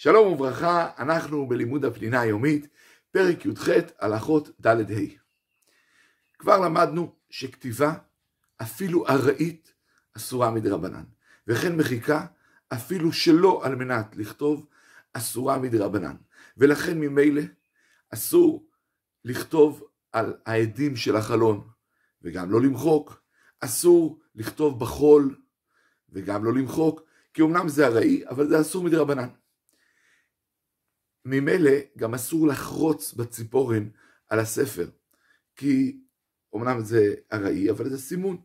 שלום וברכה, אנחנו בלימוד הפנינה היומית, פרק י"ח, הלכות ד'-ה'. כבר למדנו שכתיבה, אפילו ארעית, אסורה מדרבנן, וכן מחיקה, אפילו שלא על מנת לכתוב, אסורה מדרבנן. ולכן ממילא אסור לכתוב על העדים של החלון, וגם לא למחוק. אסור לכתוב בחול, וגם לא למחוק, כי אמנם זה ארעי, אבל זה אסור מדרבנן. ממילא גם אסור לחרוץ בציפורן על הספר, כי אמנם זה ארעי, אבל זה סימון,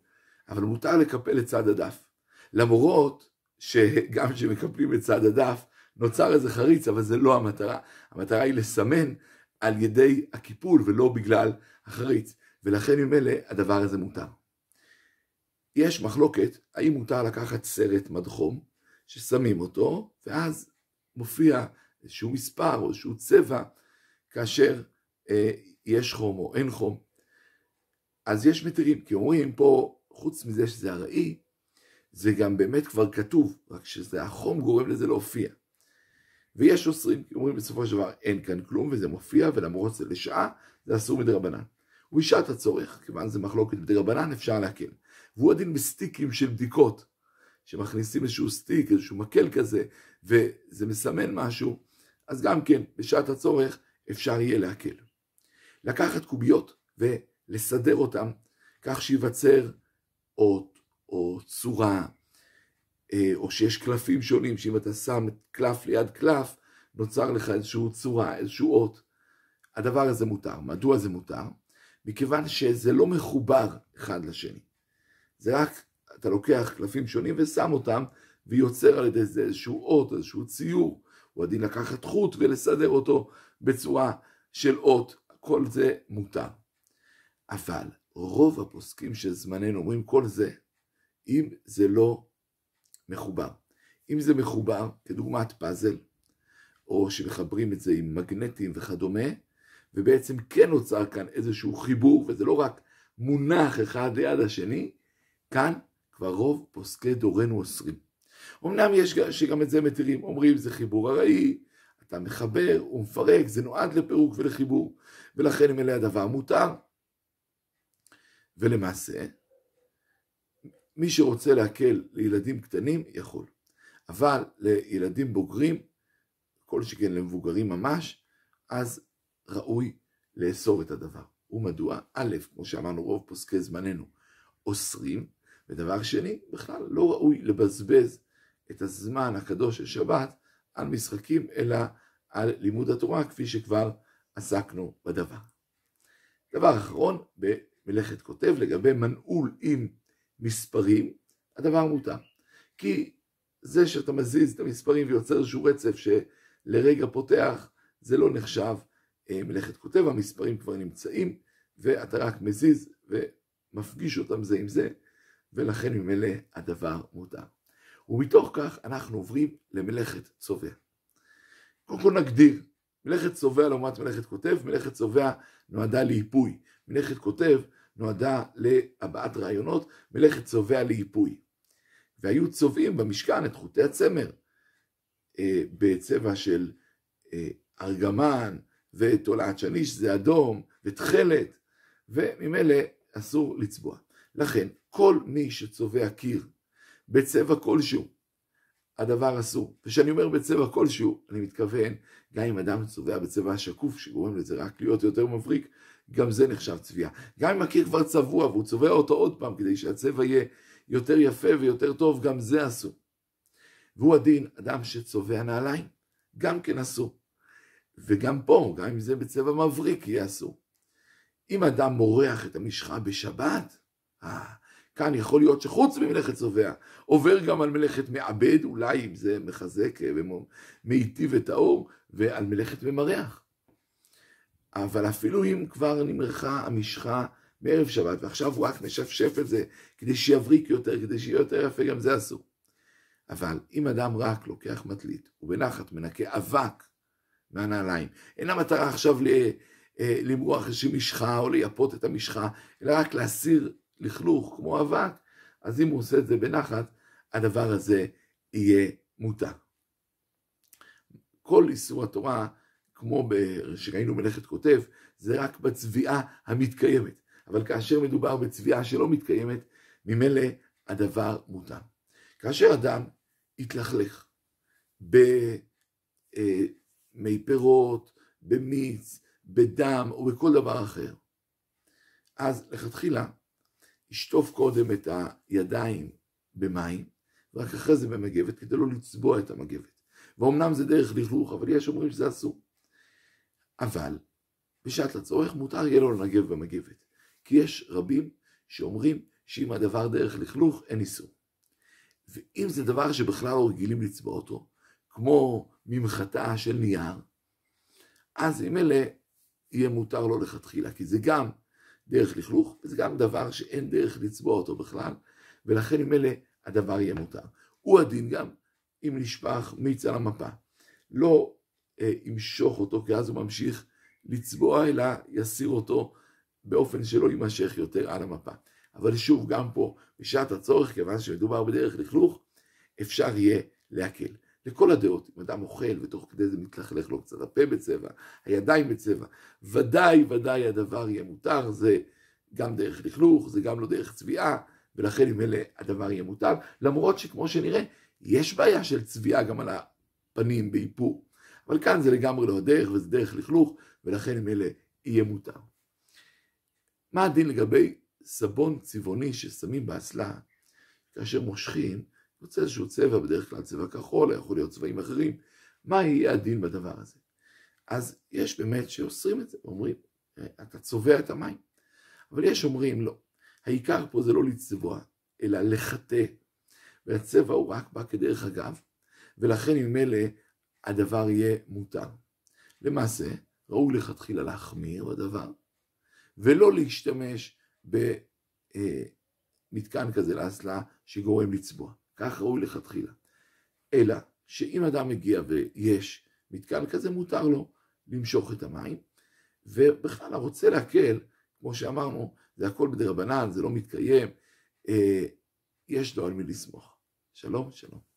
אבל מותר לקפל את צד הדף. למרות שגם כשמקפלים את צד הדף, נוצר איזה חריץ, אבל זה לא המטרה. המטרה היא לסמן על ידי הקיפול ולא בגלל החריץ, ולכן ממילא הדבר הזה מותר. יש מחלוקת האם מותר לקחת סרט מדחום, ששמים אותו, ואז מופיע איזשהו מספר או איזשהו צבע, כאשר אה, יש חום או אין חום. אז יש מתירים, כי אומרים פה, חוץ מזה שזה ארעי, זה גם באמת כבר כתוב, רק שזה החום גורם לזה להופיע. ויש אוסרים, כי אומרים בסופו של דבר אין כאן כלום וזה מופיע, ולמרות זה לשעה, זה אסור מדרבנן. ובשעת הצורך, כיוון זה מחלוקת בדרבנן, אפשר להקל. והוא הדין בסטיקים של בדיקות, שמכניסים איזשהו סטיק, איזשהו מקל כזה, וזה מסמן משהו, אז גם כן, בשעת הצורך אפשר יהיה להקל. לקחת קוביות ולסדר אותן כך שייווצר אות או צורה, אה, או שיש קלפים שונים, שאם אתה שם קלף ליד קלף, נוצר לך איזושהי צורה, איזשהו אות. הדבר הזה מותר. מדוע זה מותר? מכיוון שזה לא מחובר אחד לשני. זה רק, אתה לוקח קלפים שונים ושם אותם, ויוצר על ידי זה איזשהו אות, איזשהו ציור. הוא הדין לקחת חוט ולסדר אותו בצורה של אות, כל זה מותר. אבל רוב הפוסקים של זמננו אומרים כל זה, אם זה לא מחובר. אם זה מחובר, כדוגמת פאזל, או שמחברים את זה עם מגנטים וכדומה, ובעצם כן נוצר כאן איזשהו חיבור, וזה לא רק מונח אחד ליד השני, כאן כבר רוב פוסקי דורנו אוסרים. אמנם יש שגם את זה מתירים, אומרים זה חיבור ארעי, אתה מחבר ומפרק, זה נועד לפירוק ולחיבור, ולכן אם אלה הדבר מותר. ולמעשה, מי שרוצה להקל לילדים קטנים, יכול. אבל לילדים בוגרים, כל שכן למבוגרים ממש, אז ראוי לאסור את הדבר. ומדוע? א', כמו שאמרנו, רוב פוסקי זמננו אוסרים, ודבר שני, בכלל לא ראוי לבזבז את הזמן הקדוש של שבת על משחקים, אלא על לימוד התורה, כפי שכבר עסקנו בדבר. דבר אחרון, במלאכת כותב, לגבי מנעול עם מספרים, הדבר מותר. כי זה שאתה מזיז את המספרים ויוצר איזשהו רצף שלרגע פותח, זה לא נחשב אה, מלאכת כותב, המספרים כבר נמצאים, ואתה רק מזיז ומפגיש אותם זה עם זה, ולכן ממילא הדבר מותר. ומתוך כך אנחנו עוברים למלאכת צובע. קודם כל נגדיר, מלאכת צובע לעומת מלאכת כותב, מלאכת צובע נועדה לאיפוי, מלאכת כותב נועדה להבעת רעיונות, מלאכת צובע לאיפוי. והיו צובעים במשכן את חוטי הצמר אה, בצבע של אה, ארגמן ותולעת שני שזה אדום ותכלת, וממילא אסור לצבוע. לכן כל מי שצובע קיר בצבע כלשהו, הדבר אסור. וכשאני אומר בצבע כלשהו, אני מתכוון, גם אם אדם צובע בצבע השקוף, שגורם לזה רק להיות יותר מבריק, גם זה נחשב צביעה. גם אם הקיר כבר צבוע והוא צובע אותו עוד פעם כדי שהצבע יהיה יותר יפה ויותר טוב, גם זה אסור. והוא הדין, אדם שצובע נעליים, גם כן אסור. וגם פה, גם אם זה בצבע מבריק, יהיה אסור. אם אדם מורח את המשחה בשבת, אה, כאן יכול להיות שחוץ ממלאכת צובע, עובר גם על מלאכת מעבד, אולי אם זה מחזק ומיטיב את האור, ועל מלאכת ממרח. אבל אפילו אם כבר נמרחה המשחה מערב שבת, ועכשיו הוא רק משפשף את זה כדי שיבריק יותר, כדי שיהיה יותר יפה, גם זה אסור. אבל אם אדם רק לוקח מטלית, ובנחת מנקה אבק מהנעליים, אין המטרה עכשיו אה, למרוח איזושהי משחה או לייפות את המשחה, אלא רק להסיר לכלוך כמו אבק, אז אם הוא עושה את זה בנחת, הדבר הזה יהיה מותר. כל איסור התורה, כמו שראינו מלאכת כותב, זה רק בצביעה המתקיימת. אבל כאשר מדובר בצביעה שלא מתקיימת, ממילא הדבר מותר. כאשר אדם התלכלך במי פירות, במיץ, בדם או בכל דבר אחר, אז לכתחילה ישטוף קודם את הידיים במים, ורק אחרי זה במגבת, כדי לא לצבוע את המגבת. ואומנם זה דרך לכלוך, אבל יש אומרים שזה אסור. אבל בשעת הצורך מותר יהיה לו לנגב במגבת. כי יש רבים שאומרים שאם הדבר דרך לכלוך, אין איסור. ואם זה דבר שבכלל לא רגילים לצבוע אותו, כמו ממחטה של נייר, אז אם אלה יהיה מותר לו לכתחילה, כי זה גם דרך לכלוך, וזה גם דבר שאין דרך לצבוע אותו בכלל, ולכן אם אלה הדבר יהיה מותר. הוא הדין גם אם נשפך מיץ על המפה. לא אה, ימשוך אותו, כי אז הוא ממשיך לצבוע, אלא יסיר אותו באופן שלא יימשך יותר על המפה. אבל שוב, גם פה, בשעת הצורך, כיוון שמדובר בדרך לכלוך, אפשר יהיה להקל. לכל הדעות, אם אדם אוכל ותוך כדי זה מתלכלך לו קצת הפה בצבע, הידיים בצבע, ודאי ודאי הדבר יהיה מותר, זה גם דרך לכלוך, זה גם לא דרך צביעה, ולכן עם אלה הדבר יהיה מותר, למרות שכמו שנראה, יש בעיה של צביעה גם על הפנים באיפור, אבל כאן זה לגמרי לא הדרך, וזה דרך לכלוך, ולכן עם אלה יהיה מותר. מה הדין לגבי סבון צבעוני ששמים באסלה, כאשר מושכים, יוצא איזשהו צבע, בדרך כלל צבע כחול, יכול להיות צבעים אחרים, מה יהיה הדין בדבר הזה? אז יש באמת שאוסרים את זה, אומרים, אתה צובע את המים. אבל יש אומרים, לא, העיקר פה זה לא לצבוע, אלא לחטא, והצבע הוא רק בא כדרך אגב, ולכן ממילא הדבר יהיה מותר. למעשה, ראוי לכתחילה להחמיר בדבר, ולא להשתמש במתקן כזה לאסלה שגורם לצבוע. כך ראוי לכתחילה. אלא שאם אדם מגיע ויש מתקן כזה, מותר לו למשוך את המים, ובכלל הרוצה להקל, כמו שאמרנו, זה הכל בדרבנן, זה לא מתקיים, אה, יש לו על מי לסמוך. שלום, שלום.